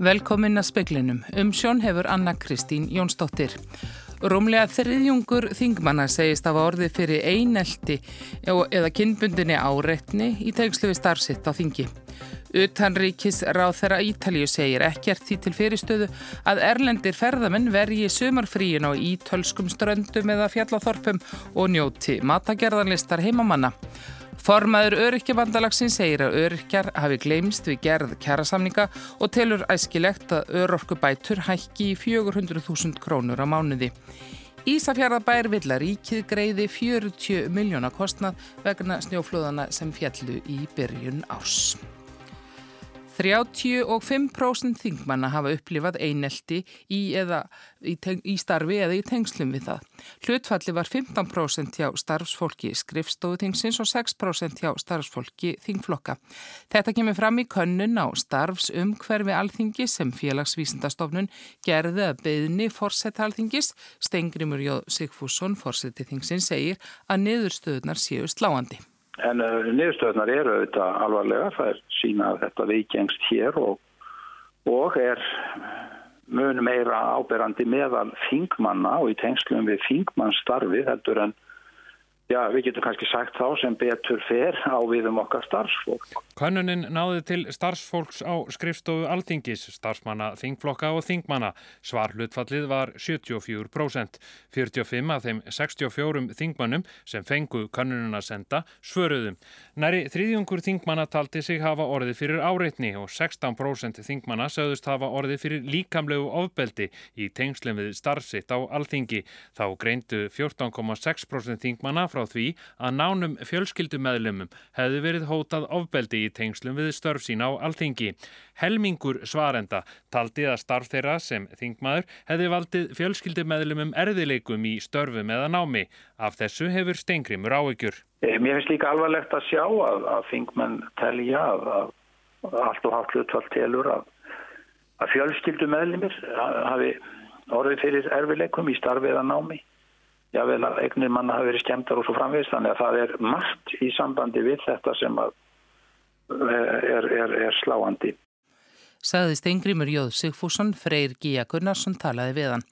Velkomin að speklinum. Um sjón hefur Anna Kristín Jónsdóttir. Rúmlega þriðjungur þingmanna segist af orði fyrir einelti eða kynbundinni áreitni í tegslu við starfsitt á þingi. Utanríkis ráð þeirra Ítalíu segir ekkert því til fyrirstöðu að erlendir ferðamenn vergi sumarfríin á ítölskum ströndum eða fjallathorpum og njóti matagerðanlistar heimamanna. Formaður öryrkjabandalagsinn segir að öryrkjar hafi gleimst við gerð kjærasamninga og telur æskilegt að örorkubætur hækki í 400.000 krónur á mánuði. Ísafjörðabær vill að ríkið greiði 40 miljóna kostnað vegna snjóflóðana sem fjallu í byrjun árs. 35% þingmanna hafa upplifað einelti í, eða, í, í starfi eða í tengslum við það. Hlutfalli var 15% hjá starfsfólki skrifstóðingsins og 6% hjá starfsfólki þingflokka. Þetta kemur fram í könnun á starfsumhverfi alþingi sem félagsvísindastofnun gerði að beðni fórsetta alþingis. Stengrimur Jóð Sigfússon, fórseti þingsins, segir að niðurstöðunar séu sláandi. En uh, niðurstöðnar eru auðvitað alvarlega, það er sína að þetta veikjengst hér og, og er mun meira áberandi meðal þingmanna og í tengslum við þingmannstarfi heldur en Já, við getum kannski sagt þá sem betur fer á við um okkar starfsfólk. Könnunin náði til starfsfólks á skrifstofu Altingis, starfsmanna, þingflokka og þingmanna. Svar hlutfallið var 74%. 45 af þeim 64 þingmannum sem fengu könnununa senda svöruðum. Næri þriðjungur þingmanna taldi sig hafa orði fyrir áreitni og 16% þingmanna sögðust hafa orði fyrir líkamlegu ofbeldi í tengslum við starfsitt á Altingi. Þá greindu 14,6% þingmanna frá frá því að nánum fjölskyldumæðlumum hefði verið hótað ofbeldi í tengslum við störf sín á alþingi. Helmingur svarenda taldi að starf þeirra sem þingmaður hefði valdið fjölskyldumæðlumum erðileikum í störfum eða námi. Af þessu hefur stengrimur áökjur. Eh, mér finnst líka alvarlegt að sjá að, að þingmenn telja að, að allt og haft hlutvall telur að, að fjölskyldumæðlumir hafi orðið fyrir erfileikum í starfið eða námi jável að eignir manna hafi verið skemmtar og svo framvegist þannig að það er margt í sambandi við þetta sem eh, er, er, er sláandi. Saði Steingrimur Jóð Sigfússon, Freyr Gíja Gunnarsson talaði við hann.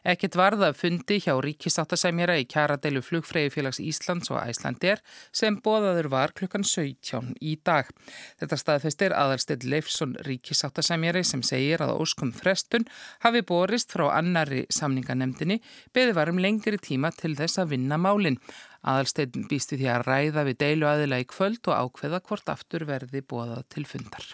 Ekkert varða fundi hjá ríkisáttasemjara í kjaradeilu flugfræðifélags Íslands og Æslandir sem bóðaður var klukkan 17 í dag. Þetta staðfestir aðalstill Leifsson ríkisáttasemjari sem segir að óskum frestun hafi borist frá annari samninganemdini beði varum lengri tíma til þess að vinna málinn. Aðalsteinn býsti því að ræða við deilu aðila í kvöld og ákveða hvort aftur verði bóðað til fundar.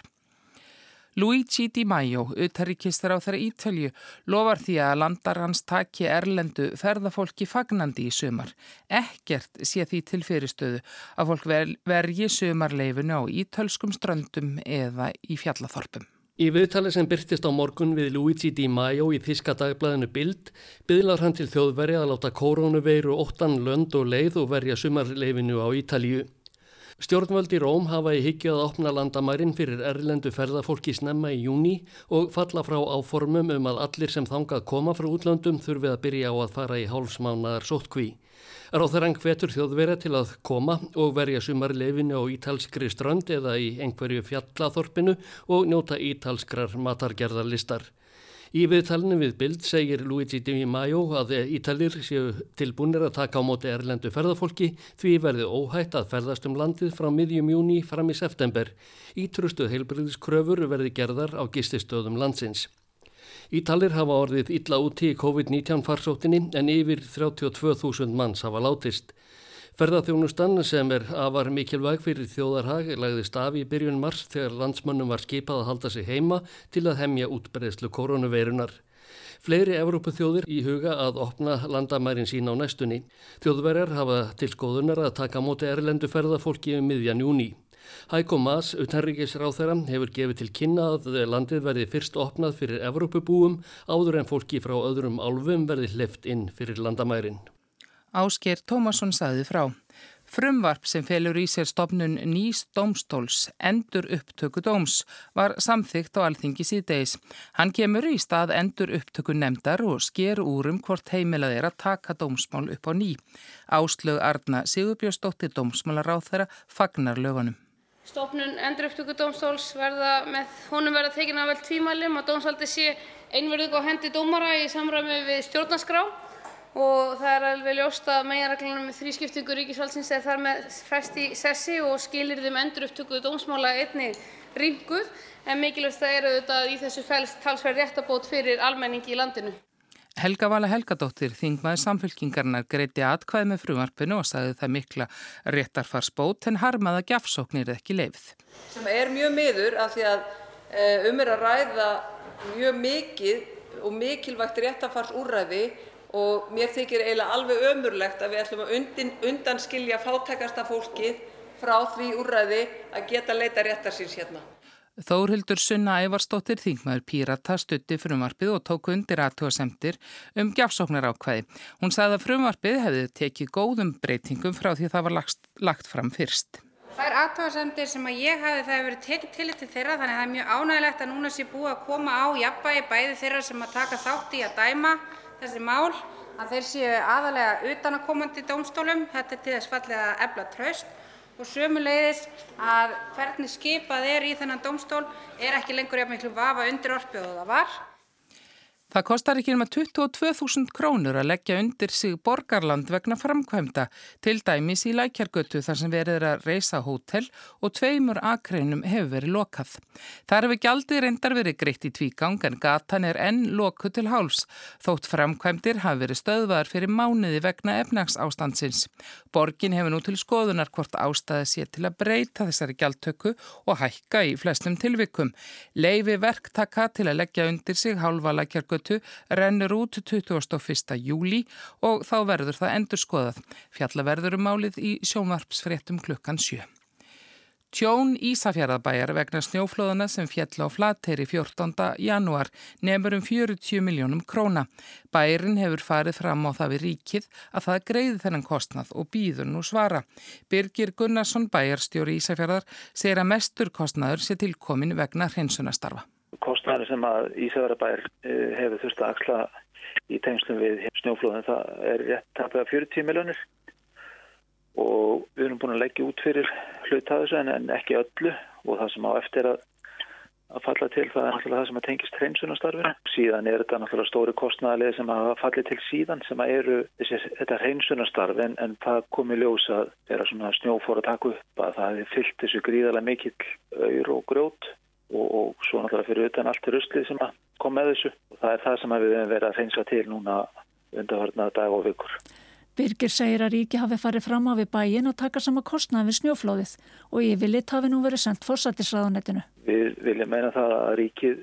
Luigi Di Maio, utarrikistar á þeirra Ítalju, lofar því að landar hans taki erlendu ferðafólki fagnandi í sumar. Ekkert sé því til fyrirstöðu að fólk vergi sumarleifinu á ítölskum ströndum eða í fjallathorpum. Í viðtali sem byrtist á morgun við Luigi Di Maio í Þíska dagblæðinu Bild byðlar hann til þjóðveri að láta koronaveiru óttan lönd og leið og verja sumarleifinu á Ítalju. Stjórnvöld í Róm hafa í higgju að opna landamærin fyrir erlendu ferðafólki snemma í júni og falla frá áformum um að allir sem þangað koma frá útlöndum þurfi að byrja á að fara í hálfsmánaðar sóttkví. Ráþarang hvetur þjóðverja til að koma og verja sumar lefinu á ítalskri strönd eða í einhverju fjallathorpinu og njóta ítalskrar matargerðarlistar. Í viðtalinu við Bild segir Luigi Di Maio að Ítalir séu tilbúinir að taka á móti erlendu ferðarfólki því verði óhætt að ferðast um landið frá miðjum júni fram í september. Ítrustuð heilbriðiskröfur verði gerðar á gististöðum landsins. Ítalir hafa orðið illa úti í COVID-19 farsóttinni en yfir 32.000 manns hafa látist. Ferðarþjónustan sem er afar mikilvæg fyrir þjóðarhag lagðist af í byrjun mars þegar landsmönnum var skipað að halda sig heima til að hemja útbreðslu koronaveirunar. Fleiri Evrópuþjóðir í huga að opna landamærin sín á næstunni. Þjóðverjar hafa til skoðunar að taka móti erlendu ferðarfólki um miðjan júni. Hæko Maas, utanríkisráð þeirra, hefur gefið til kynna að landið verði fyrst opnað fyrir Evrópubúum áður en fólki frá öðrum álfum verði hleft inn fyrir landamærin. Ásker Tómasson saði frá. Frumvarp sem felur í sér stopnun nýst domstóls endur upptöku dóms var samþygt á alþingi síðdeis. Hann kemur í stað endur upptöku nefndar og sker úrum hvort heimilað er að taka dómsmál upp á ný. Áslög Arna Sigurbjörnsdóttir dómsmálar á þeirra fagnar lögunum. stofnun endurupptökudómstóls verða með honum verða tekin af vel tvímælum að dómsvaldi sé einverðug á hendi dómara í samræmi við stjórnarskrá og það er alveg ljóst að meginreglunum með þrískiptingu ríkisvaldsins er þar með fest í sessi og skilyrðum endurupptöku dómsmála einnig rýmkuð en mikilvægast það er auðvitað í þessu felst talsverð réttabót fyrir almenningi í landinu. Helga Vala Helgadóttir, þingmaður samfélkingarnar, greiti atkvæð með frumarpinu og sagði það mikla réttarfarsbót en harmaða gjafsóknir ekki leifð. Sem er mjög miður af því að eh, um er að ræða mjög mikið og mikilvægt réttarfarsúræði og mér þykir eiginlega alveg ömurlegt að við ætlum að undin, undanskilja fátækasta fólkið frá því úræði að geta leita réttar síns hérna. Þórhildur Sunna Ævarstóttir þingmaður Pírata stutti frumarpið og tók undir aðtúasemtir um gjafsóknar ákvæði. Hún sagði að frumarpið hefði tekið góðum breytingum frá því það var lagt, lagt fram fyrst. Það er aðtúasemtir sem að ég hafi það hefur verið tekið til til þeirra þannig að það er mjög ánægilegt að núna sé búið að koma á jafnbægi bæði þeirra sem að taka þátt í að dæma þessi mál að þeir séu aðalega utanakomandi dómstólum. Þetta er til þess fallið að ebla tröst og sömuleiðis að hvernig skipað er í þennan dómstól er ekki lengur jafn miklu vafa undirorpið og það var. Það kostar ekki um að 22.000 krónur að leggja undir sig borgarland vegna framkvæmda, til dæmis í lækjargötu þar sem verið er að reysa hótel og tveimur akreinum hefur verið lokað. Það hefur gjaldið reyndar verið greitt í tvígang en gatan er enn lokuð til háls, þótt framkvæmdir hafi verið stöðvar fyrir mánuði vegna efnags ástandsins. Borgin hefur nú til skoðunar hvort ástæði sé til að breyta þessari gjaldtöku og hækka í flestum tilvikum. Leifi verktaka til að leggja undir sig hálfa lækjargötu Hringbrautargötu rennur út 21. júli og þá verður það endur skoðað. Fjallaverður um málið í sjónvarpsfréttum klukkan 7. Tjón Ísafjörðabæjar vegna snjóflóðana sem fjall á flateri 14. januar nefnur um 40 miljónum króna. Bærin hefur farið fram á það við ríkið að það greiði þennan kostnað og býður nú svara. Birgir Gunnarsson, bæjarstjóri Ísafjörðar, segir að mestur kostnaður sé tilkomin vegna hreinsunastarfa kostnæri sem að Ísafjörðabær eh, hefur þurft að axla í tengslum við snjóflóðin það er rétt taplega 40 miljónir og við erum búin að leggja út fyrir hlut að þessu en ekki öllu. Og það sem á eftir að, að falla til það er náttúrulega það sem að tengist hreinsunastarfinu. Síðan er þetta náttúrulega stóri kostnæli sem að falli til síðan sem að eru þessi, þetta hreinsunastarf en, en það komi ljós að vera svona snjófór að taka upp að það hefði fyllt þessu gríðarlega mikill auður og grjót og, og svo náttúrulega fyrir utan allt ruslið sem kom með þessu og það er það sem við hefum verið að reynsa til núna undarhörna dag og vikur. Birgir segir að ríki hafi farið fram á við bæin og taka sama kostnað við snjóflóðið og yfirleitt hafi nú verið sendt fórsættisraðunetinu. Við viljum meina það að ríkið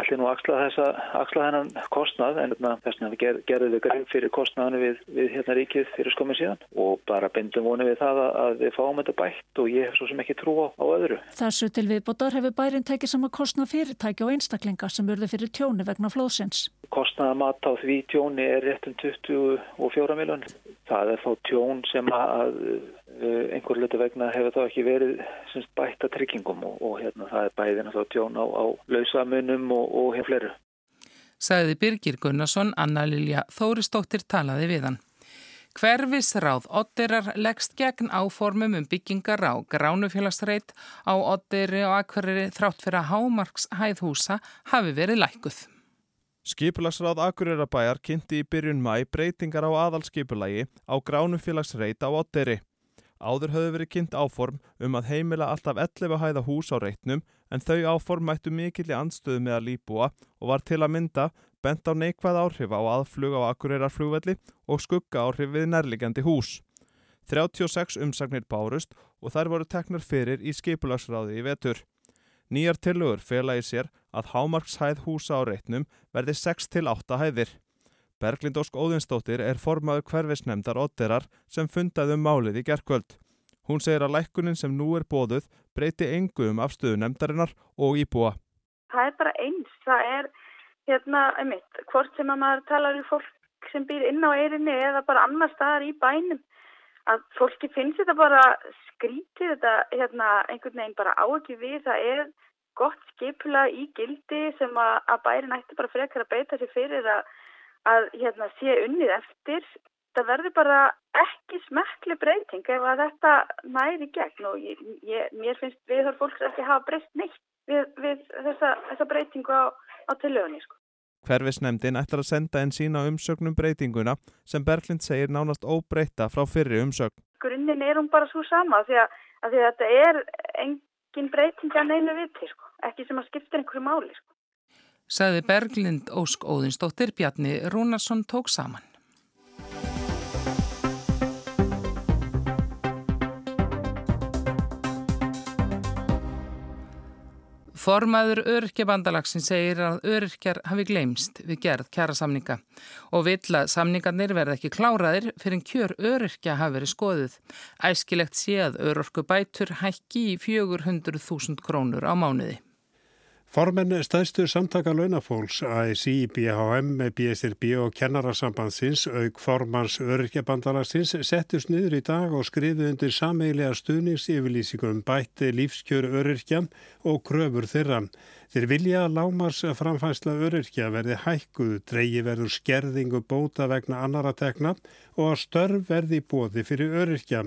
allir nú axla þessa, axla þennan kostnað en þess vegna ger, gerðum við greið fyrir kostnaðinu við, við hérna ríkið fyrir skomið síðan og bara bindum vonið við það að við fáum þetta bætt og ég hef svo sem ekki trú á, á öðru. Þessu til viðbótar hefur bærin tekið sama kostnað fyrirtæki og einstaklinga sem urðu fyrir tjóni vegna flóðsins. Kostnaðamat á því tjóni er rétt um 24 miljónir. Það er þá tjón sem að Eh, einhver luti vegna hefur þá ekki verið semst, bætta tryggingum og, og hérna það er bæðin að þá tjón á, á lausamunum og, og hér fleru. Saði Birgir Gunnarsson, Anna Lilja Þóristóttir talaði við hann. Hverfisráð Otterar leggst gegn áformum um byggingar á gránufélagsreit á Otteri og Akvariri þrátt fyrir að Hámarks hæðhúsa hafi verið lækuð. Skipulagsráð Akureyra kynnti í byrjun mæ breytingar á aðalskipulagi á gránufélagsreit á Otteri. Áður höfðu verið kynnt áform um að heimila alltaf 11 hæða hús á reitnum en þau áform mættu mikill í andstöðu með að líbúa og var til að mynda bent á neikvæð áhrif á aðflug á Akureyrarflugvelli og skugga áhrif við nærligjandi hús. 36 umsagnir bárust og þær voru teknar fyrir í skipulagsráði í vetur. Nýjar tilugur fela í sér að hámarkshæð húsa á reitnum verði 6-8 hæðir. Berglind Ósk Óðinsdóttir er formaður hverfisnemdar Otterar sem fundaði um málið í gerkvöld. Hún segir að lækkunin sem nú er bóðuð breyti engu um afstöðu nemdarinnar og íbúa. Það er bara eins. Það er hérna, einmitt, hvort sem að maður talar um fólk sem býr inn á eirinni eða bara annar staðar í bænum. Að fólki finnst þetta bara skrítið, þetta hérna, einhvern veginn bara á ekki við. Það er gott skipula í gildi sem að, að bærin ætti bara frekar að beita sér fyrir að að hérna, sé unnið eftir þetta verður bara ekki smekkli breyting ef að þetta næri gegn og ég, ég, mér finnst viðhör fólks ekki hafa breyst neitt við, við þessa, þessa breytingu á, á tilögunni sko. Hverfisnemdin ætlar að senda en sína umsögnum breytinguna sem Berglind segir nánast óbreyta frá fyrri umsögn. Grunninn er hún bara svo sama því að, að, því að þetta er engin breyting að neina við til sko, ekki sem að skipta einhverju máli sko. Saði Berglind Ósk Óðinsdóttir Bjarni Rúnarsson tók saman. Formaður öryrkjabandalagsinn segir að öryrkjar hafi gleymst við gerð kjærasamninga og vill að samningarnir verða ekki kláraðir fyrir en kjör öryrkja hafi verið skoðuð. Æskilegt sé að öryrkubætur hækki í 400.000 krónur á mánuði. Formenn stæðstu samtaka launafólks ASI, BHM, BSRB og kennarasambandsins auk formans öryrkjabandalagsins settust niður í dag og skrifið undir sameigilega stuðningsyfirlýsingum bætti lífskjör öryrkjam og kröfur þeirra. Þeir vilja að lámars framfæsla öryrkja verði hækkuð, dreyi verður skerðingu bóta vegna annara tekna og að störf verði bóði fyrir öryrkja.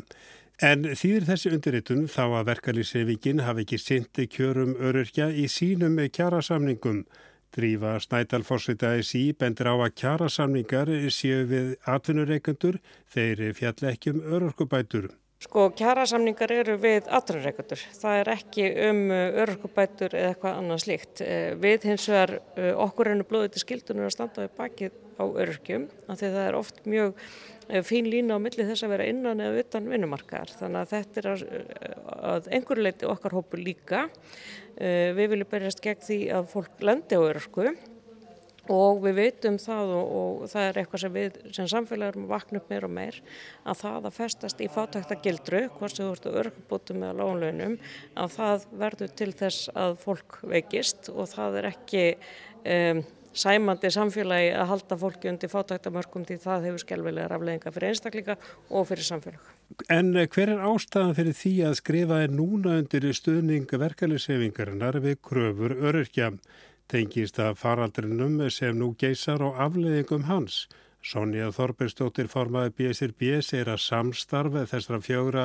En þýðir þessi undirritun þá að verkalýsefingin hafi ekki sinti kjörum öryrkja í sínum kjærasamningum. Drífa Snædalforsvitaði sí bendur á að kjærasamningar séu við atvinnureikendur þeir fjall ekki um öryrkubætur. Sko kjærasamningar eru við atvinnureikendur. Það er ekki um öryrkubætur eða eitthvað annað slíkt. Við hins vegar okkur ennum blóðið til skildunum að standa við bakið á öryrkjum. Þannig að það er oft mjög fín lína á milli þess að vera innan eða utan vinnumarkaðar. Þannig að þetta er að, að einhverju leiti okkar hópu líka. Eh, við viljum berjast gegn því að fólk lendi á örösku og við veitum það og, og það er eitthvað sem við sem samfélag erum að vakna upp meir og meir að það að festast í fátæktagildru, hvort sem þú ert á örkubótum eða lónlaunum, að það verður til þess að fólk veikist og það er ekki um, sæmandi samfélagi að halda fólki undir fátæktamörkum því það hefur skjálfilega rafleðinga fyrir einstaklinga og fyrir samfélag. En eh, hver er ástæðan fyrir því að skrifa er núna undir stuðning verkefliðsefingarinnar við kröfur öryrkja? Tengist að faraldrinum sem nú geysar og afleðingum hans. Sonja Þorberstóttir formaði BSRB segir að samstarfið þessara fjögra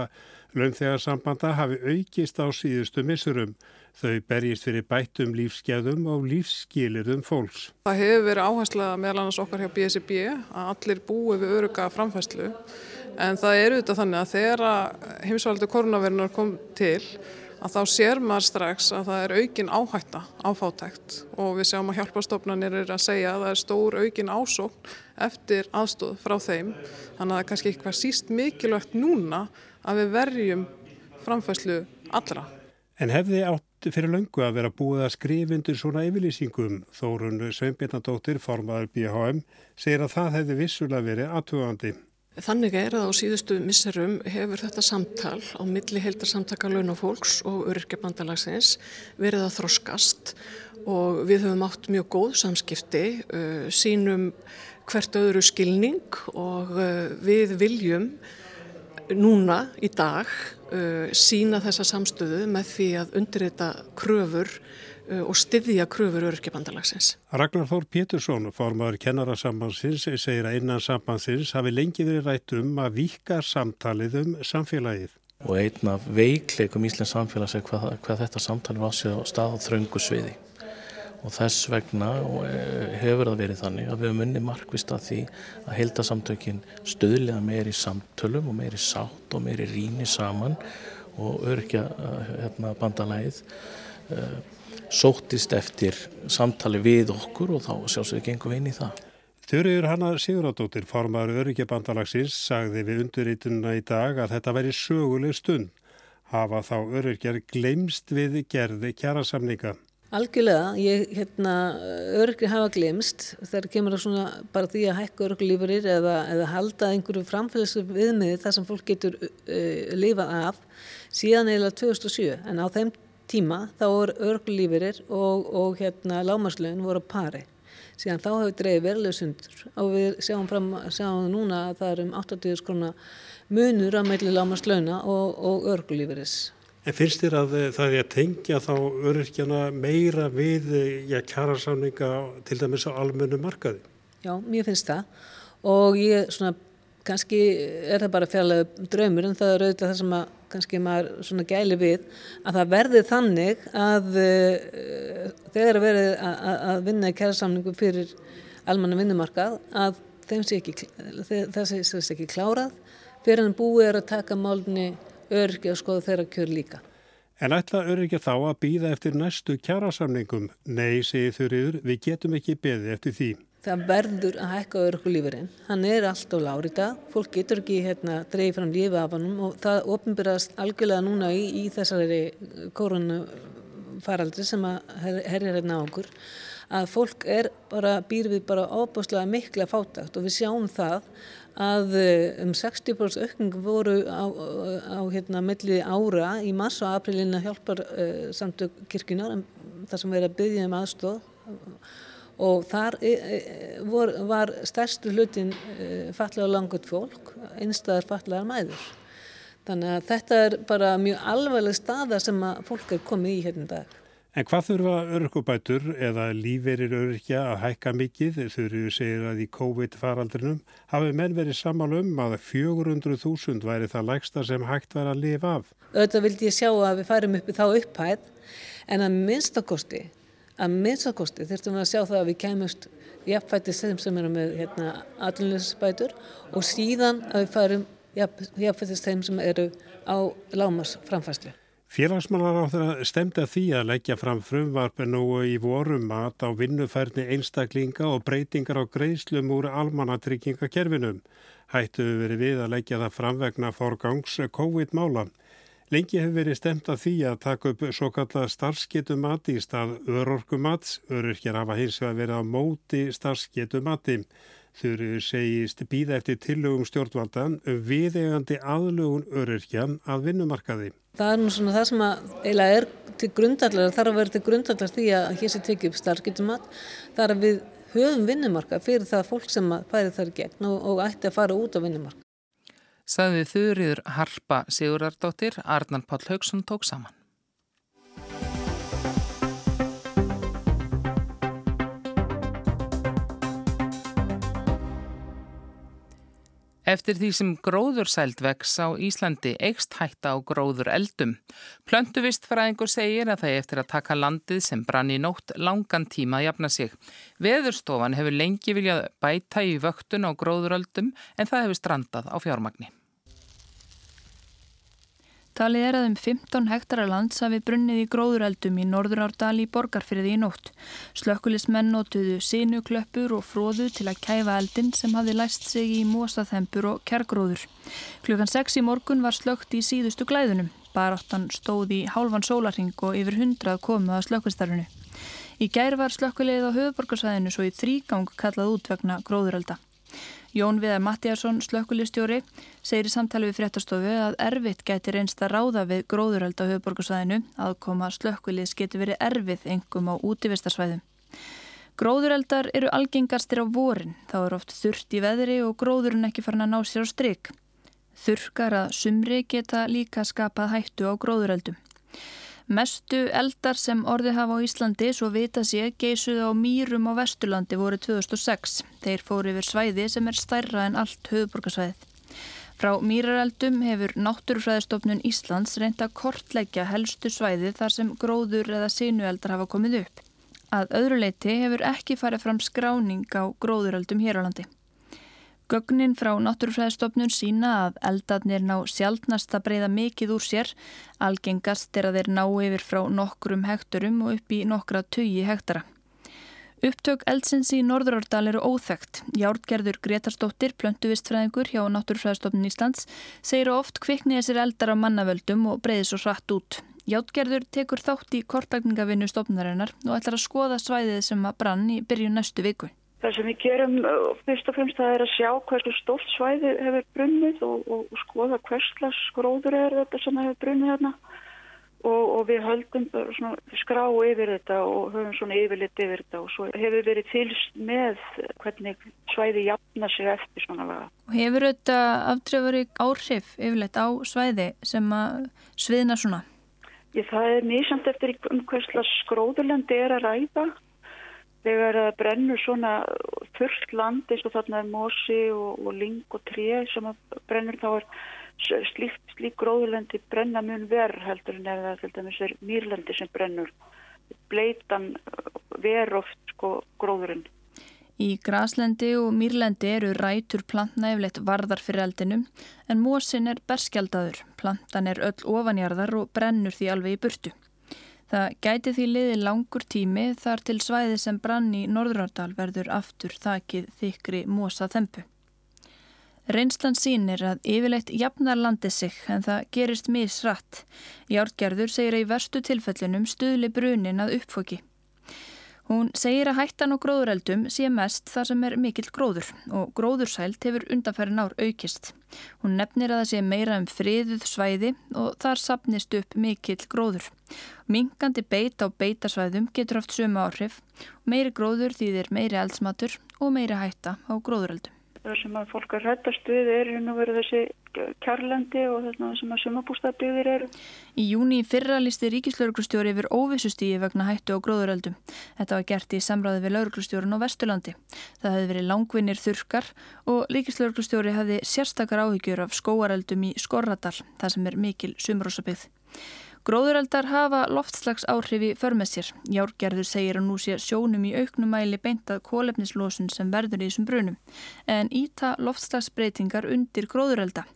launþegarsambanda hafi aukist á síðustu missurum. Þau berjist fyrir bættum lífskeðum og lífsskilirðum fólks. Það hefur verið áhersla meðal annars okkar hjá BSRB að allir búi við öruga framfæslu en það er auðvitað þannig að þegar heimsvaldu koronavirunar kom til að þá sér maður strax að það er aukin áhætta á fátækt og við sjáum að hjálpastofnanir er að segja að það er stór aukin ásókn eftir aðstóð frá þeim þannig að það er kannski eitthvað síst mikilvægt núna að við verjum framfæslu allra. En hefði átt fyrir löngu að vera búið að skrifundur svona yfirlýsingum Þórun Sveinbjörnadóttir, formadur BHM, segir að það hefði vissulega verið aðtugandi. Þannig er að á síðustu misserum hefur þetta samtal á milli heildarsamtaka launafólks og öryrkjabandalagsins verið að þroskast og við höfum átt mjög góð samskipti, uh, sínum hvert öðru skilning og uh, við viljum núna í dag uh, sína þessa samstöðu með því að undirreita kröfur og styðja kröfur öryrkjabandalagsins. Ragnar Þór Pétursson, formadur kennarasambansins, segir að innan sambansins hafi lengi verið rætt um að vika samtalið um samfélagið. Og einn af veikleikum Íslands samfélags er hvað, hvað þetta samtalið var sér á stað á þröngu sviði og þess vegna eh, hefur það verið þannig að við höfum unni markvist að því að heildasamtökin stöðlega meiri samtölum og meiri sátt og meiri ríni saman og örkja eh, hérna, bandalæðið uh, sóttist eftir samtali við okkur og þá sjálfsögur gengum við inn í það. Þurriður Hanna Sigurðardóttir, formar öryrkjabandalagsins, sagði við undirreitununa í dag að þetta væri söguleg stund. Hafa þá öryrkjar glemst við gerði kjærasamninga. Algjörlega, ég, hérna, örgri hafa glemst þegar kemur það svona bara því að hækka örglífurir eða, eða halda einhverju framfélagslu viðmiði þar sem fólk getur uh, lifað af síðan eða 2007 en á þeim tíma þá voru örglífurir og, og hérna lámarslögin voru pari síðan þá hefur dreifið veruleg sundur og við sjáum, fram, sjáum núna að það er um 80 skrona munur að meðli lámarslögina og, og örglífuris. En finnst þér að það er að tengja þá öryrkjana meira við já, kjærasamninga til dæmis á almennu markaði? Já, mér finnst það og ég svona kannski er það bara fjarlæðu draumur en það er auðvitað það sem að kannski maður svona gæli við að það verði þannig að uh, þegar að verði að vinna í kærasamningu fyrir almanna vinnumarkað að sé ekki, það sé ekki klárað fyrir en búið er að taka málunni öryggi og skoða þeirra kjör líka. En ætla öryggi þá að býða eftir næstu kjærasamningum? Nei, segir þurriður, við getum ekki beðið eftir því. Það verður að hækka örygglífurinn. Hann er alltaf lári í dag. Fólk getur ekki hérna, dreyið fram lífið af hann og það ofinbyrast algjörlega núna í, í þessari koronafaraldri sem að herja hérna á okkur að fólk er bara, býr við bara óbúslega mikla fátakt og við sjáum það að eh, um 60% aukning voru á, á hérna melli ára í mars og aprilina hjálpar uh, samtök kirkunar þar sem verið að byggja um aðstóð og þar e, e, vor, var stærstu hlutin e, fallega langut fólk, einstæðar fallegar mæður. Þannig að þetta er bara mjög alveglega staða sem að fólk er komið í hérna dag. En hvað þurfa örkubætur eða líferir örkja að hækka mikið þurfu segir að í COVID-faraldrinum hafi menn verið samal um að 400.000 væri það lægsta sem hægt var að lifa af. Öðvitað vildi ég sjá að við færum upp í þá upphæð en að minnstakosti, að minnstakosti þurftum við að sjá það að við kemumst jafnfættist þeim sem eru með hérna, atvinnilegsbætur og síðan að við færum jafnfættist þeim sem eru á lámas framfæslu. Félagsmannar á þeirra stemdi að því að leggja fram frumvarpi nú í vorum mat á vinnufærni einstaklinga og breytingar á greiðslum úr almannatryggingakerfinum. Hættu verið við að leggja það framvegna forgangs COVID-mála. Lengi hefur verið stemt að því að taka upp svo kalla starfsgetumati í stað örorkumats. Öryrkjar hafa hins vegar verið á móti starfsgetumati. Þurru segist býða eftir tillögum stjórnvaldan viðegandi aðlugun öryrkjan að vinnumarkaði. Það er nú svona það sem að eiginlega er til grundallar, þarf að vera til grundallar því að hér sé tekið upp starfskyttumat, þar að við höfum vinnumarka fyrir það fólk sem færi þar gegn og, og ætti að fara út á vinnumarka. Saðið þurriður Harpa Sigurardóttir, Arnar Páll Haugsson tók saman. Eftir því sem gróðursæld vex á Íslandi eikst hætta á gróður eldum. Plöntuvistfræðingur segir að það er eftir að taka landið sem brann í nótt langan tíma að jafna sig. Veðurstofan hefur lengi viljað bæta í vöktun á gróðuröldum en það hefur strandað á fjármagni. Talið er að um 15 hektara lands hafi brunnið í gróðureldum í Norðurárdal í borgarfyrði í nótt. Slökkulismenn notuðu sinuklöppur og fróðu til að kæfa eldin sem hafi læst sig í mósaþempur og kærgróður. Klukkan 6 í morgun var slökt í síðustu glæðunum. Baráttan stóð í hálfan sólarring og yfir hundrað komu að slökkvistarfinu. Í gær var slökkulegið á höfuborgarsvæðinu svo í þrýgang kallað út vegna gróðurelda. Jón Viðar Mattíasson, slökkulistjóri, segir í samtali við fréttastofu að erfitt gæti reynst að ráða við gróðuröld á höfuborgarsvæðinu að koma slökkulis geti verið erfið engum á útivistarsvæðum. Gróðureldar eru algengastir á vorin, þá er oft þurft í veðri og gróðurinn ekki farin að ná sér á stryk. Þurkar að sumri geta líka skapað hættu á gróðureldum. Mestu eldar sem orðið hafa á Íslandi svo vita sé geisuð á Mýrum á Vesturlandi voru 2006. Þeir fóru yfir svæði sem er stærra en allt höfuborgarsvæðið. Frá Mýrareldum hefur Náttúrufræðistofnun Íslands reynda kortleggja helstu svæði þar sem gróður eða sinueldar hafa komið upp. Að öðru leiti hefur ekki farið fram skráning á gróðureldum hér á landi. Gögnin frá Náttúrufræðistofnun sína að eldarnir ná sjálfnast að breyða mikið úr sér. Algengast er að þeir ná yfir frá nokkrum hekturum og upp í nokkra tugi hektara. Upptök eldsins í Norðurárdal eru óþægt. Járgerður Gretarsdóttir, plöntuvistfræðingur hjá Náttúrufræðistofnun Íslands, segir oft kvikni þessir eldar á mannavöldum og breyði svo hratt út. Járgerður tekur þátt í kortlækningavinnu stofnarinnar og ætlar að skoða svæðið sem að brann í byrju næstu viku. Það sem við gerum uh, fyrst og fremst það er að sjá hversu stórt svæði hefur brunnið og, og, og skoða hverslas skróður er þetta sem hefur brunnið hérna og, og við höldum skrá yfir þetta og höfum svona yfirlit yfir þetta og svo hefur verið fylst með hvernig svæði jafna sig eftir svona laga. Hefur þetta aftrefari áhrif yfirleitt á svæði sem að sviðna svona? Ég, það er nýsamt eftir um hverslas skróðurlendi er að ræða þegar það brennur svona þurft land eins og þarna er mosi og, og ling og tré sem brennur þá er slík, slík gróðurlendi brenna mun verð heldur en ef það dæmis er mýrlendi sem brennur bleitan verð oft sko gróðurinn. Í graslendi og mýrlendi eru rætur plantna efleitt varðar fyrir eldinum en mosin er berskjaldadur. Plantan er öll ofanjarðar og brennur því alveg í burtu. Það gæti því liði langur tími þar til svæði sem brann í Norðurárdal verður aftur þakið þykri mosa þempu. Reynslan sínir að yfirleitt jafnar landi sig en það gerist misrætt. Járgerður segir að í verstu tilfellunum stuðli brunin að uppfóki. Hún segir að hættan og gróðureldum sé mest þar sem er mikill gróður og gróðursælt hefur undanferðin ár aukist. Hún nefnir að það sé meira um friðuð svæði og þar sapnist upp mikill gróður. Mingandi beit á beitasvæðum getur haft sömu áhrif, meiri gróður þýðir meiri eldsmatur og meiri hætta á gróðureldum það sem að fólk er hættast við er nú verið þessi kjarlandi og þess að sem að sumabústaðbyggðir eru. Í júni fyrra listi ríkislauruglustjóri yfir óvissustígi vegna hættu á gróðureldum. Þetta var gert í samráði við lauruglustjórun á Vesturlandi. Það hefði verið langvinnir þurkar og ríkislauruglustjóri hefði sérstakar áhyggjur af skóareldum í Skorradal, það sem er mikil sumrósabyggð. Gróðureldar hafa loftslags áhrifi förmessir. Járgerður segir að nú sé sjónum í auknumæli beintað kólefnislósun sem verður í þessum brunum, en íta loftslagsbreytingar undir gróðurelda.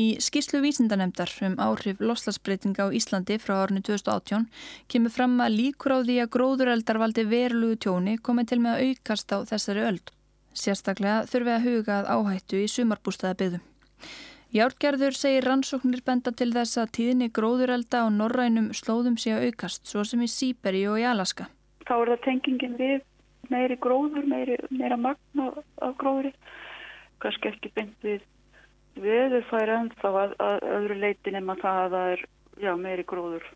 Í skýrslu vísindanemdar um áhrif loftslagsbreytinga á Íslandi frá árinu 2018 kemur fram að líkur á því að gróðureldar valdi verlugu tjóni komið til með að aukast á þessari öld. Sérstaklega þurfi að huga að áhættu í sumarbústaðabiðum. Járgerður segir rannsóknir benda til þess að tíðinni gróðurelda á norrænum slóðum sé að aukast, svo sem í Sýberi og í Alaska. Þá er það tengingin við meiri gróður, meiri, meira magna af gróðuri. Kanski ekki beint við veðurfæri en þá að, að öðru leitin en maður það að það er já, meiri gróður.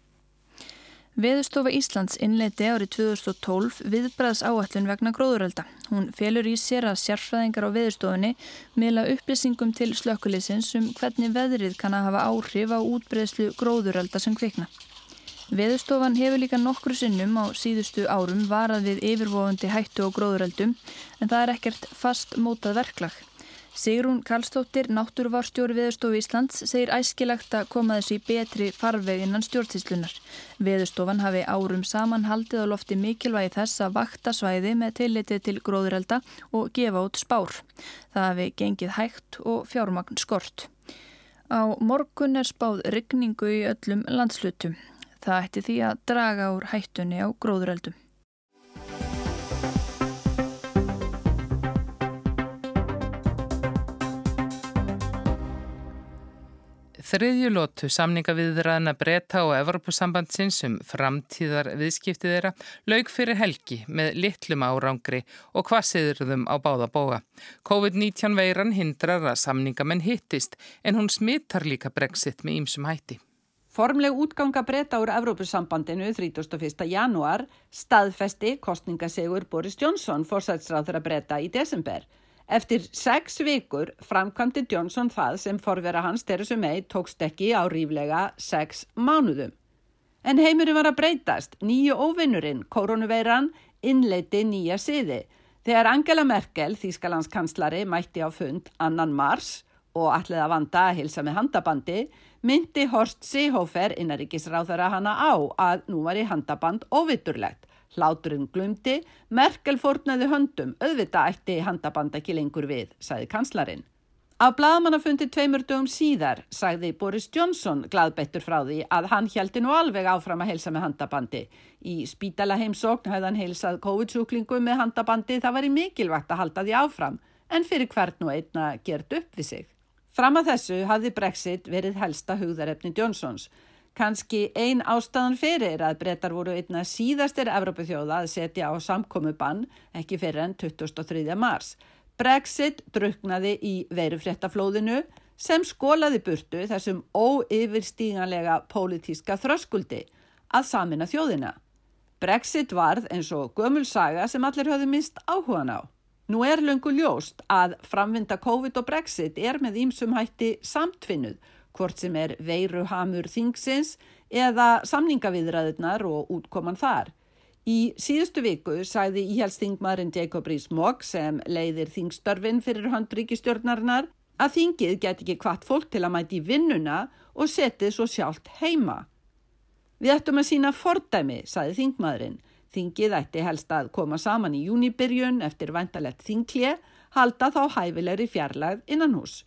Veðustofa Íslands innleiti árið 2012 viðbræðs áætlun vegna gróðurölda. Hún felur í sér að sérfræðingar á veðustofunni miðla upplýsingum til slökkulisins um hvernig veðrið kann að hafa áhrif á útbreyðslu gróðurölda sem kvikna. Veðustofan hefur líka nokkru sinnum á síðustu árum varað við yfirvofandi hættu og gróðuröldum en það er ekkert fast mótað verklag. Sigrún Karlstóttir, náttúruvarstjóri Veðurstofu Íslands, segir æskilagt að koma þessi betri farveg innan stjórnsýslunar. Veðurstofan hafi árum saman haldið á lofti mikilvægi þess að vakta svæði með tillitið til gróðurelda og gefa út spár. Það hafi gengið hægt og fjármagn skort. Á morgun er spáð rigningu í öllum landslutum. Það ætti því að draga úr hættunni á gróðureldum. Þriðjulótu samningaviðræðina breyta og Evropasambandsins um framtíðar viðskiptið þeirra laug fyrir helgi með litlum árangri og hvað siður þeim á báða bóga. COVID-19 veiran hindrar að samningamenn hittist en hún smittar líka brexit með ýmsum hætti. Formleg útganga breyta úr Evrópusambandinu 31. januar staðfesti kostningasegur Boris Johnson fórsætsráður að breyta í desember. Eftir sex vikur framkvæmdi Johnson það sem forvera hans Theresa May tókst ekki á ríflega sex mánuðum. En heimurinn var að breytast. Nýju óvinnurinn, koronaveiran, innleiti nýja siði. Þegar Angela Merkel, Þýskalandskanslari, mætti á fund annan mars og ætlið að vanda að hilsa með handabandi, myndi Horst Seehofer innaríkisráðara hana á að nú var í handaband óvitturlegt. Hláturinn glumdi, Merkel fórnaði höndum, auðvita ætti handaband ekki lengur við, sagði kanslarinn. Á bladamannafundi tveimur dögum síðar sagði Boris Johnson gladbettur frá því að hann hjælti nú alveg áfram að helsa með handabandi. Í spítala heimsókn hefði hann heilsað COVID-sjúklingu með handabandi það var í mikilvægt að halda því áfram en fyrir hvert nú einna gert upp við sig. Fram að þessu hafði Brexit verið helsta hugðarefni Johnsons. Kanski ein ástæðan fyrir að brettar voru einna síðastir Evrópuþjóða að setja á samkomu bann ekki fyrir enn 23. mars. Brexit druknaði í veirufréttaflóðinu sem skólaði burtu þessum óyfirstíganlega pólitíska þröskuldi að samina þjóðina. Brexit varð eins og gömulsaga sem allir höfðu mist áhugan á. Nú er löngu ljóst að framvinda COVID og Brexit er með ímsum hætti samtfinnuð hvort sem er veiruhamur þingsins eða samningaviðræðunar og útkoman þar. Í síðustu viku sagði íhjálpsþingmaðurinn Jacob Rees-Mogg sem leiðir þingstörfin fyrir höndríkistjórnarinnar að þingið get ekki hvart fólk til að mæti vinnuna og setið svo sjálft heima. Við ættum að sína fordæmi, sagði þingmaðurinn. Þingið ætti helst að koma saman í júnibyrjun eftir vantalett þinglið, halda þá hæfilegri fjarlæð innan hús.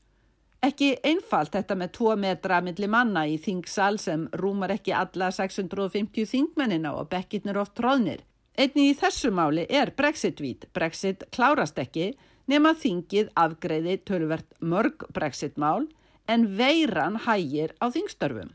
Ekki einfalt þetta með 2 metra milli manna í þingsal sem rúmar ekki alla 650 þingmennina og bekkitnir oft tróðnir. Einni í þessu máli er Brexit-vít. Brexit klárast ekki nema þingið afgreiði tölvert mörg Brexit-mál en veiran hægir á þingstörfum.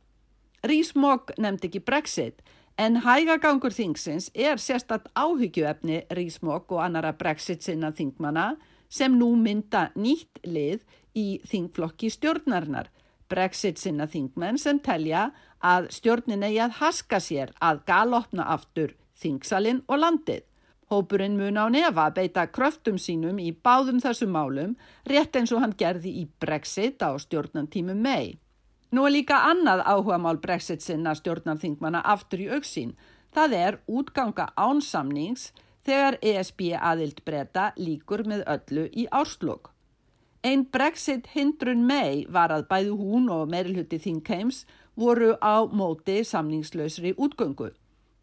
Rís-Mogg nefndi ekki Brexit en hægagangur þingsins er sérstatt áhyggjuefni Rís-Mogg og annara Brexit sinna þingmana sem nú mynda nýtt lið í þingflokki stjórnarinnar. Brexit sinna þingmenn sem telja að stjórnin eigi að haska sér að galopna aftur þingsalinn og landið. Hópurinn mun á nefa beita kröftum sínum í báðum þessum málum rétt eins og hann gerði í Brexit á stjórnantímu mei. Nú er líka annað áhuga mál Brexit sinna stjórnanþingmana aftur í auksín. Það er útganga ánsamnings þegar ESB aðild breyta líkur með öllu í árslokk. Einn Brexit hindrun mei var að bæðu hún og merilhutti Þingheims voru á móti samningslausri útgöngu.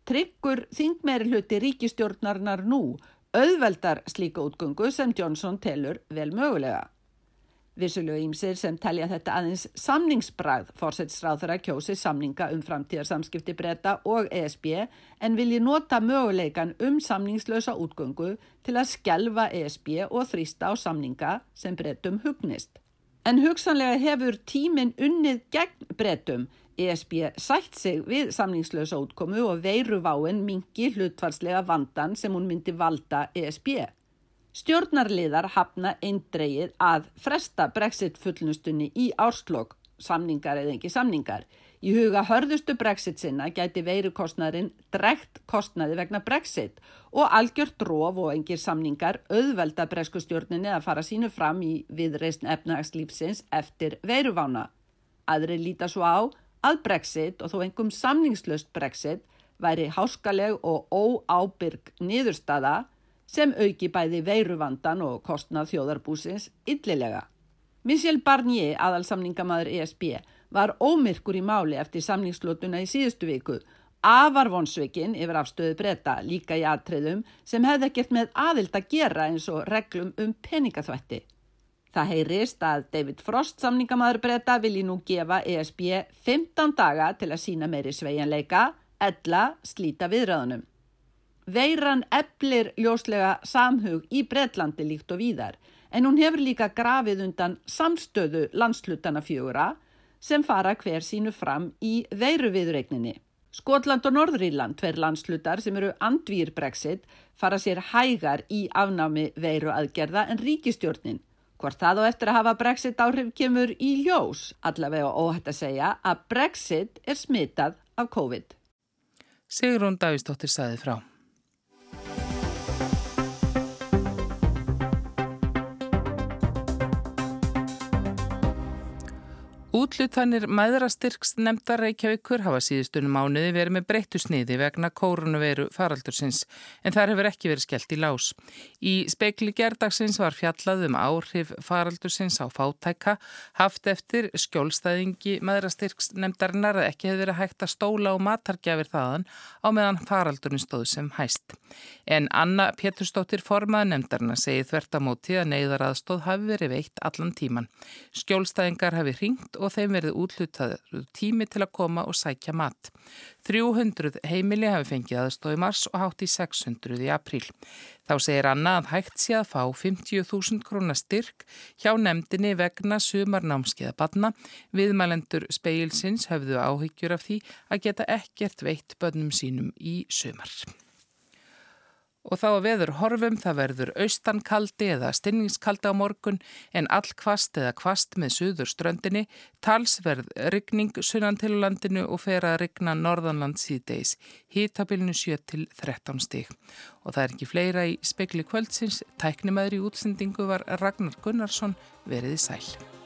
Tryggur þingmerilhutti ríkistjórnarnar nú auðveldar slíka útgöngu sem Johnson telur vel mögulega. Vissulegu ímsir sem telja þetta aðeins samningsbrað fórsetsráð þeirra kjósi samninga um framtíðarsamskipti breyta og ESB en vilji nota möguleikan um samningslösa útgöngu til að skjelfa ESB og þrýsta á samninga sem breytum hugnist. En hugsanlega hefur tíminn unnið gegn breytum ESB sætt sig við samningslösa útkomu og veiruváin mingi hlutvarslega vandan sem hún myndi valda ESB. Stjórnarliðar hafna eindreið að fresta brexit fullnustunni í árslokk, samningar eða ekki samningar. Í huga hörðustu brexit sinna gæti veirukostnaðurinn drekt kostnaði vegna brexit og algjört dróf og engir samningar auðvelda breskustjórninni að fara sínu fram í viðreysn efnagslífsins eftir veiruvána. Aðri líta svo á að brexit og þó engum samningslöst brexit væri háskaleg og óábyrg niðurstaða sem auki bæði veiruvandan og kostnað þjóðarbúsins yllilega. Michel Barnier, aðalsamningamæður ESB, var ómyrkur í máli eftir samningslutuna í síðustu viku, afar vonsveikin yfir afstöðu breyta líka í aðtreyðum sem hefði ekkert með aðild að gera eins og reglum um peningaþvætti. Það heyrist að David Frost samningamæður breyta vilji nú gefa ESB 15 daga til að sína meiri sveianleika, ella slíta viðröðunum. Veiran eblir ljóslega samhug í Breitlandi líkt og víðar en hún hefur líka grafið undan samstöðu landslutana fjögura sem fara hver sínu fram í veiruviðregninni. Skotland og Norðuríland, tver landslutar sem eru andvýr brexit, fara sér hægar í afnámi veiru aðgerða en ríkistjórnin. Hvort það á eftir að hafa brexit áhrif kemur í ljós, allavega óhætt að segja að brexit er smitað af COVID. Sigrun Davísdóttir saði frá. Útlutanir maðurastyrks nefndar Reykjavíkur hafa síðustunum mánuði verið með breyttu sniði vegna kórunveru faraldursins en þar hefur ekki verið skellt í lás. Í speikli gerdagsins var fjallað um áhrif faraldursins á fátæka haft eftir skjólstæðingi maðurastyrks nefndarinnar að ekki hefur verið hægt að stóla og matargjafir þaðan á meðan faraldurinn stóð sem hæst. En Anna Péturstóttir formað nefndarina segið þvertamóti að neyðaraðstóð hafi verið veitt allan tíman. Skjólstæðingar hafi hringt og þeim verið útlutaður tími til að koma og sækja mat. 300 heimili hafi fengið aðstóð í mars og hátt í 600 í apríl. Þá segir Anna að hægt sé að fá 50.000 krónar styrk hjá nefndinni vegna sumarnámskeiða badna. Viðmælendur speilsins höfðu áhyggjur af því að geta ekkert veitt bönnum sínum í sumar. Og þá að veður horfum það verður austankaldi eða stinningskaldi á morgun en all kvast eða kvast með suður ströndinni, talsverð ryggning sunnan til landinu og fer að ryggna norðanland síðdeis, hítabilinu 7 til 13 stík. Og það er ekki fleira í spekli kvöldsins, tæknimaður í útsendingu var Ragnar Gunnarsson veriði sæl.